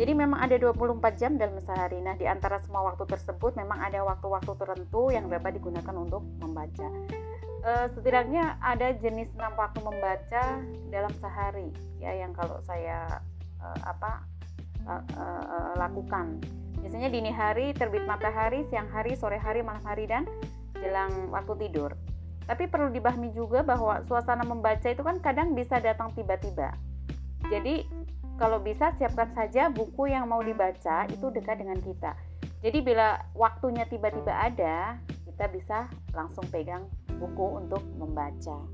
memang ada 24 jam dalam sehari. Nah, di antara semua waktu tersebut memang ada waktu-waktu tertentu yang dapat digunakan untuk membaca. Uh, setidaknya ada jenis enam waktu membaca dalam sehari ya yang kalau saya uh, apa uh, uh, lakukan. Biasanya dini hari, terbit matahari, siang hari, sore hari, malam hari dan jelang waktu tidur. Tapi perlu dibahami juga bahwa suasana membaca itu kan kadang bisa datang tiba-tiba. Jadi kalau bisa siapkan saja buku yang mau dibaca itu dekat dengan kita. Jadi bila waktunya tiba-tiba ada, kita bisa langsung pegang buku untuk membaca.